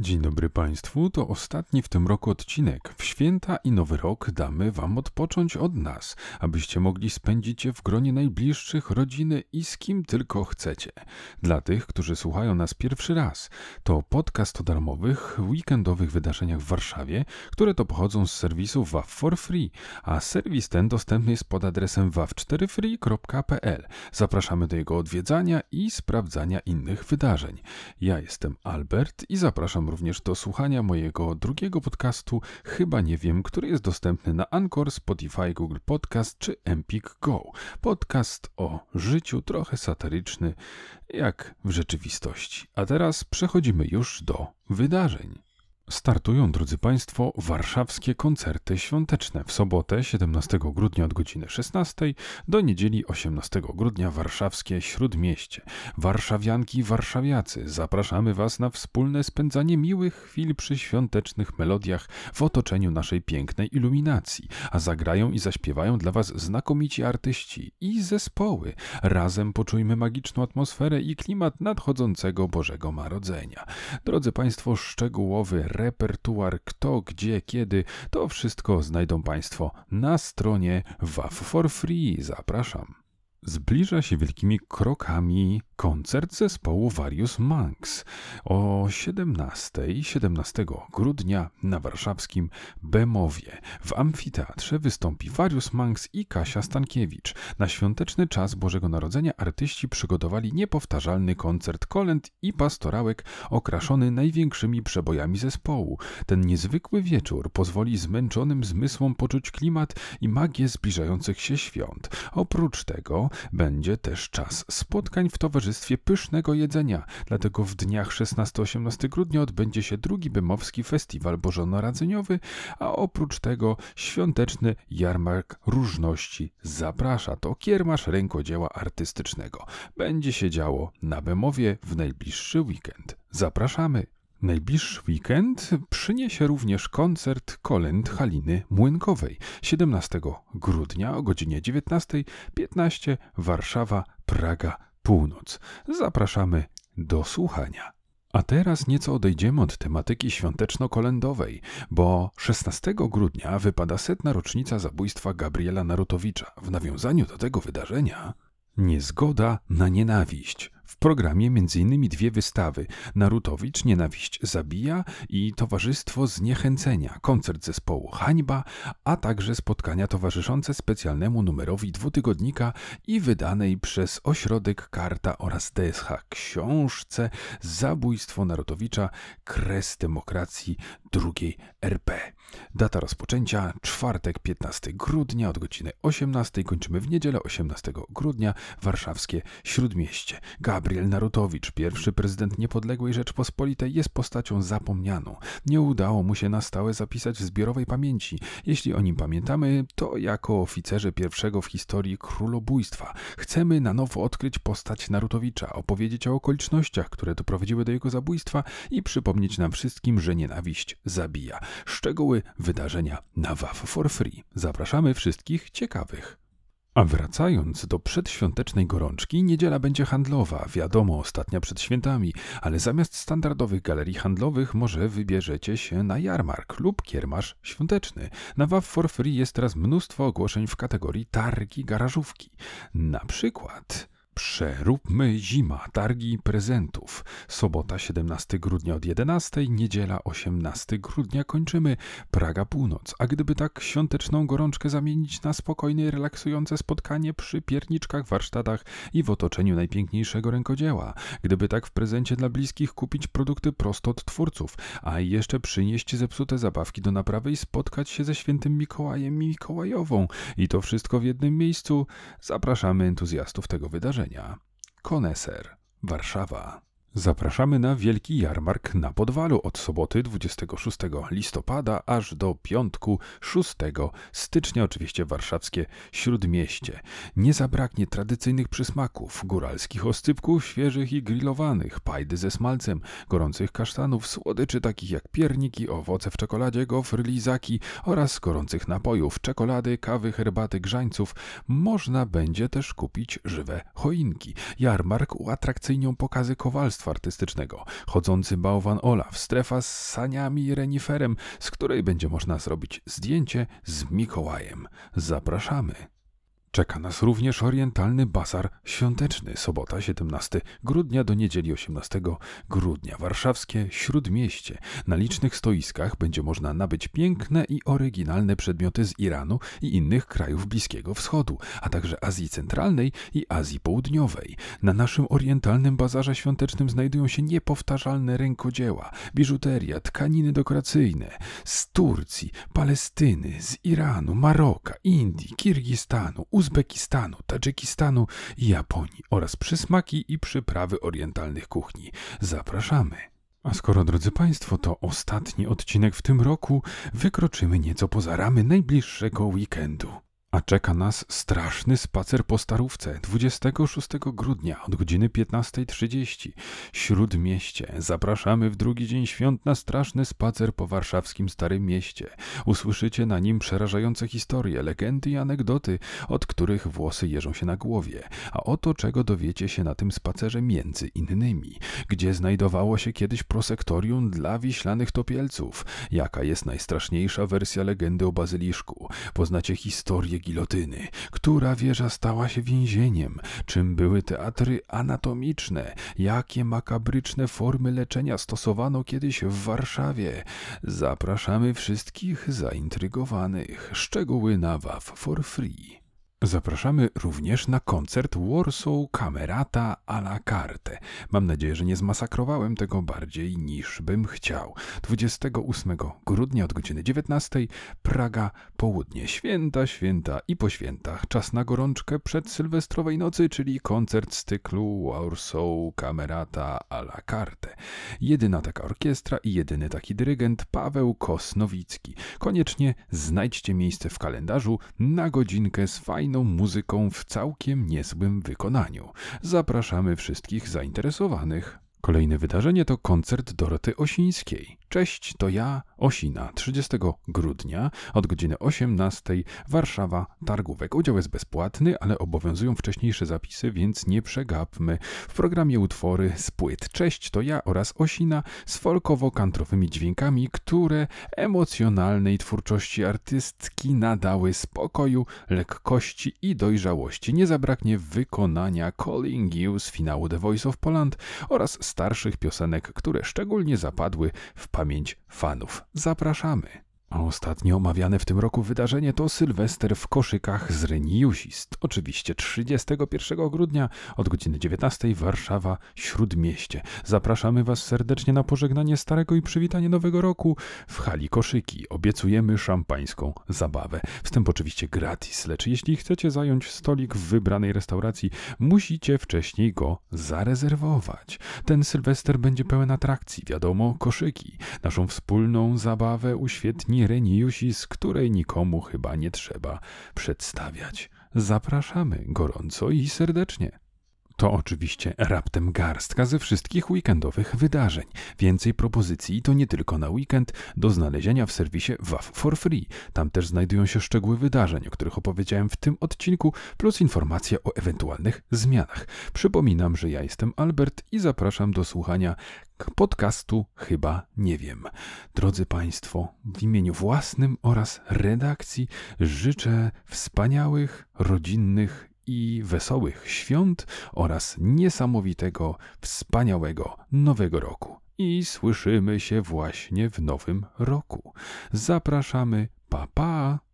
Dzień dobry Państwu, to ostatni w tym roku odcinek. W święta i nowy rok damy Wam odpocząć od nas, abyście mogli spędzić je w gronie najbliższych, rodziny i z kim tylko chcecie. Dla tych, którzy słuchają nas pierwszy raz, to podcast o darmowych, weekendowych wydarzeniach w Warszawie, które to pochodzą z serwisu WAF for Free, a serwis ten dostępny jest pod adresem waw4free.pl. Zapraszamy do jego odwiedzania i sprawdzania innych wydarzeń. Ja jestem Albert i zapraszam również do słuchania mojego drugiego podcastu Chyba nie wiem, który jest dostępny na Anchor, Spotify, Google Podcast czy Empik Go. Podcast o życiu trochę satyryczny, jak w rzeczywistości. A teraz przechodzimy już do wydarzeń. Startują, drodzy Państwo, warszawskie koncerty świąteczne w sobotę 17 grudnia od godziny 16 do niedzieli 18 grudnia warszawskie Śródmieście. Warszawianki, warszawiacy, zapraszamy Was na wspólne spędzanie miłych chwil przy świątecznych melodiach w otoczeniu naszej pięknej iluminacji, a zagrają i zaśpiewają dla Was znakomici artyści i zespoły. Razem poczujmy magiczną atmosferę i klimat nadchodzącego Bożego Narodzenia. Drodzy Państwo, szczegółowy repertuar, kto, gdzie, kiedy, to wszystko znajdą Państwo na stronie WAF for Free. Zapraszam. Zbliża się wielkimi krokami koncert zespołu Various Monks o 17, 17 grudnia na warszawskim Bemowie. W amfiteatrze wystąpi Various Monks i Kasia Stankiewicz. Na świąteczny czas Bożego Narodzenia artyści przygotowali niepowtarzalny koncert kolęd i pastorałek okraszony największymi przebojami zespołu. Ten niezwykły wieczór pozwoli zmęczonym zmysłom poczuć klimat i magię zbliżających się świąt. Oprócz tego będzie też czas spotkań w towarzystwie pysznego jedzenia, dlatego w dniach 16-18 grudnia odbędzie się drugi Bymowski Festiwal Bożonarodzeniowy, a oprócz tego świąteczny jarmark różności zaprasza. To kiermasz rękodzieła artystycznego. Będzie się działo na Bemowie w najbliższy weekend. Zapraszamy! Najbliższy weekend przyniesie również koncert kolęd Haliny Młynkowej 17 grudnia o godzinie 19.15 Warszawa, Praga, Północ. Zapraszamy do słuchania. A teraz nieco odejdziemy od tematyki świąteczno-kolędowej, bo 16 grudnia wypada setna rocznica zabójstwa Gabriela Narutowicza. W nawiązaniu do tego wydarzenia Niezgoda na nienawiść w programie m.in. dwie wystawy: Narutowicz Nienawiść zabija i Towarzystwo Zniechęcenia, koncert zespołu Hańba, a także spotkania towarzyszące specjalnemu numerowi dwutygodnika i wydanej przez Ośrodek Karta oraz DSH książce Zabójstwo Narutowicza Kres Demokracji II RP. Data rozpoczęcia czwartek 15 grudnia od godziny 18. Kończymy w niedzielę 18 grudnia warszawskie Śródmieście. Gabriel Narutowicz, pierwszy prezydent niepodległej Rzeczpospolitej, jest postacią zapomnianą. Nie udało mu się na stałe zapisać w zbiorowej pamięci. Jeśli o nim pamiętamy, to jako oficerze pierwszego w historii królobójstwa. Chcemy na nowo odkryć postać Narutowicza, opowiedzieć o okolicznościach, które doprowadziły do jego zabójstwa i przypomnieć nam wszystkim, że nienawiść zabija. Szczegóły wydarzenia na WAF for Free. Zapraszamy wszystkich ciekawych. A wracając do przedświątecznej gorączki, niedziela będzie handlowa, wiadomo, ostatnia przed świętami, ale zamiast standardowych galerii handlowych może wybierzecie się na jarmark lub kiermasz świąteczny. Na WAF for Free jest teraz mnóstwo ogłoszeń w kategorii targi garażówki. Na przykład... Przeróbmy zima, targi prezentów. Sobota 17 grudnia od 11, niedziela 18 grudnia kończymy Praga Północ. A gdyby tak świąteczną gorączkę zamienić na spokojne, relaksujące spotkanie przy pierniczkach, warsztatach i w otoczeniu najpiękniejszego rękodzieła. Gdyby tak w prezencie dla bliskich kupić produkty prosto od twórców, a jeszcze przynieść zepsute zabawki do naprawy i spotkać się ze świętym Mikołajem i Mikołajową. I to wszystko w jednym miejscu. Zapraszamy entuzjastów tego wydarzenia. Koneser, Warszawa. Zapraszamy na Wielki Jarmark na Podwalu od soboty 26 listopada aż do piątku 6 stycznia, oczywiście warszawskie Śródmieście. Nie zabraknie tradycyjnych przysmaków, góralskich oscypków świeżych i grillowanych, pajdy ze smalcem, gorących kasztanów, słodyczy takich jak pierniki, owoce w czekoladzie, gofry, lizaki oraz gorących napojów, czekolady, kawy, herbaty, grzańców. Można będzie też kupić żywe choinki. Jarmark uatrakcyjnią pokazy kowalstwa Artystycznego, chodzący bałwan Olaf, strefa z saniami i reniferem, z której będzie można zrobić zdjęcie z Mikołajem. Zapraszamy. Czeka nas również orientalny bazar świąteczny, sobota 17 grudnia do niedzieli 18 grudnia. Warszawskie Śródmieście. Na licznych stoiskach będzie można nabyć piękne i oryginalne przedmioty z Iranu i innych krajów Bliskiego Wschodu, a także Azji Centralnej i Azji Południowej. Na naszym orientalnym bazarze świątecznym znajdują się niepowtarzalne rękodzieła, biżuteria, tkaniny dekoracyjne z Turcji, Palestyny, z Iranu, Maroka, Indii, Kirgistanu, Uzbekistanu, Tadżykistanu i Japonii oraz przysmaki i przyprawy orientalnych kuchni. Zapraszamy. A skoro, drodzy Państwo, to ostatni odcinek w tym roku, wykroczymy nieco poza ramy najbliższego weekendu. A czeka nas straszny spacer po Starówce 26 grudnia od godziny 15.30. Śródmieście. Zapraszamy w drugi dzień świąt na straszny spacer po warszawskim Starym Mieście. Usłyszycie na nim przerażające historie, legendy i anegdoty, od których włosy jeżą się na głowie. A oto czego dowiecie się na tym spacerze między innymi. Gdzie znajdowało się kiedyś prosektorium dla wiślanych topielców? Jaka jest najstraszniejsza wersja legendy o bazyliszku? Poznacie historię gilotyny, która wieża stała się więzieniem, czym były teatry anatomiczne, jakie makabryczne formy leczenia stosowano kiedyś w Warszawie. Zapraszamy wszystkich zaintrygowanych. Szczegóły na WAF for free. Zapraszamy również na koncert Warsaw Camerata à la carte. Mam nadzieję, że nie zmasakrowałem tego bardziej niż bym chciał. 28 grudnia od godziny 19 Praga, południe, święta, święta i po świętach. Czas na gorączkę przed sylwestrowej nocy, czyli koncert z cyklu Warsaw Camerata à la carte. Jedyna taka orkiestra i jedyny taki dyrygent Paweł Kosnowicki. Koniecznie znajdźcie miejsce w kalendarzu na godzinkę z fajną fajną muzyką w całkiem niezłym wykonaniu. Zapraszamy wszystkich zainteresowanych. Kolejne wydarzenie to koncert Doroty Osińskiej. Cześć, to ja, Osina, 30 grudnia od godziny 18 Warszawa, Targówek. Udział jest bezpłatny, ale obowiązują wcześniejsze zapisy, więc nie przegapmy. W programie utwory z płyt Cześć, to ja oraz Osina z folkowo-kantrowymi dźwiękami, które emocjonalnej twórczości artystki nadały spokoju, lekkości i dojrzałości. Nie zabraknie wykonania Calling You z finału The Voice of Poland oraz starszych piosenek, które szczególnie zapadły w pamięć fanów. Zapraszamy! A ostatnie omawiane w tym roku wydarzenie to Sylwester w koszykach z Reniusist. Oczywiście 31 grudnia od godziny 19 Warszawa, Śródmieście. Zapraszamy Was serdecznie na pożegnanie starego i przywitanie nowego roku w hali koszyki. Obiecujemy szampańską zabawę. Wstęp oczywiście gratis, lecz jeśli chcecie zająć stolik w wybranej restauracji, musicie wcześniej go zarezerwować. Ten Sylwester będzie pełen atrakcji, wiadomo, koszyki. Naszą wspólną zabawę uświetni Reniusi, z której nikomu chyba nie trzeba przedstawiać. Zapraszamy gorąco i serdecznie. To oczywiście raptem garstka ze wszystkich weekendowych wydarzeń. Więcej propozycji to nie tylko na weekend do znalezienia w serwisie WAF for Free. Tam też znajdują się szczegóły wydarzeń, o których opowiedziałem w tym odcinku, plus informacje o ewentualnych zmianach. Przypominam, że ja jestem Albert i zapraszam do słuchania podcastu Chyba Nie Wiem. Drodzy Państwo, w imieniu własnym oraz redakcji życzę wspaniałych, rodzinnych i wesołych świąt oraz niesamowitego, wspaniałego nowego roku. I słyszymy się właśnie w nowym roku. Zapraszamy, pa pa!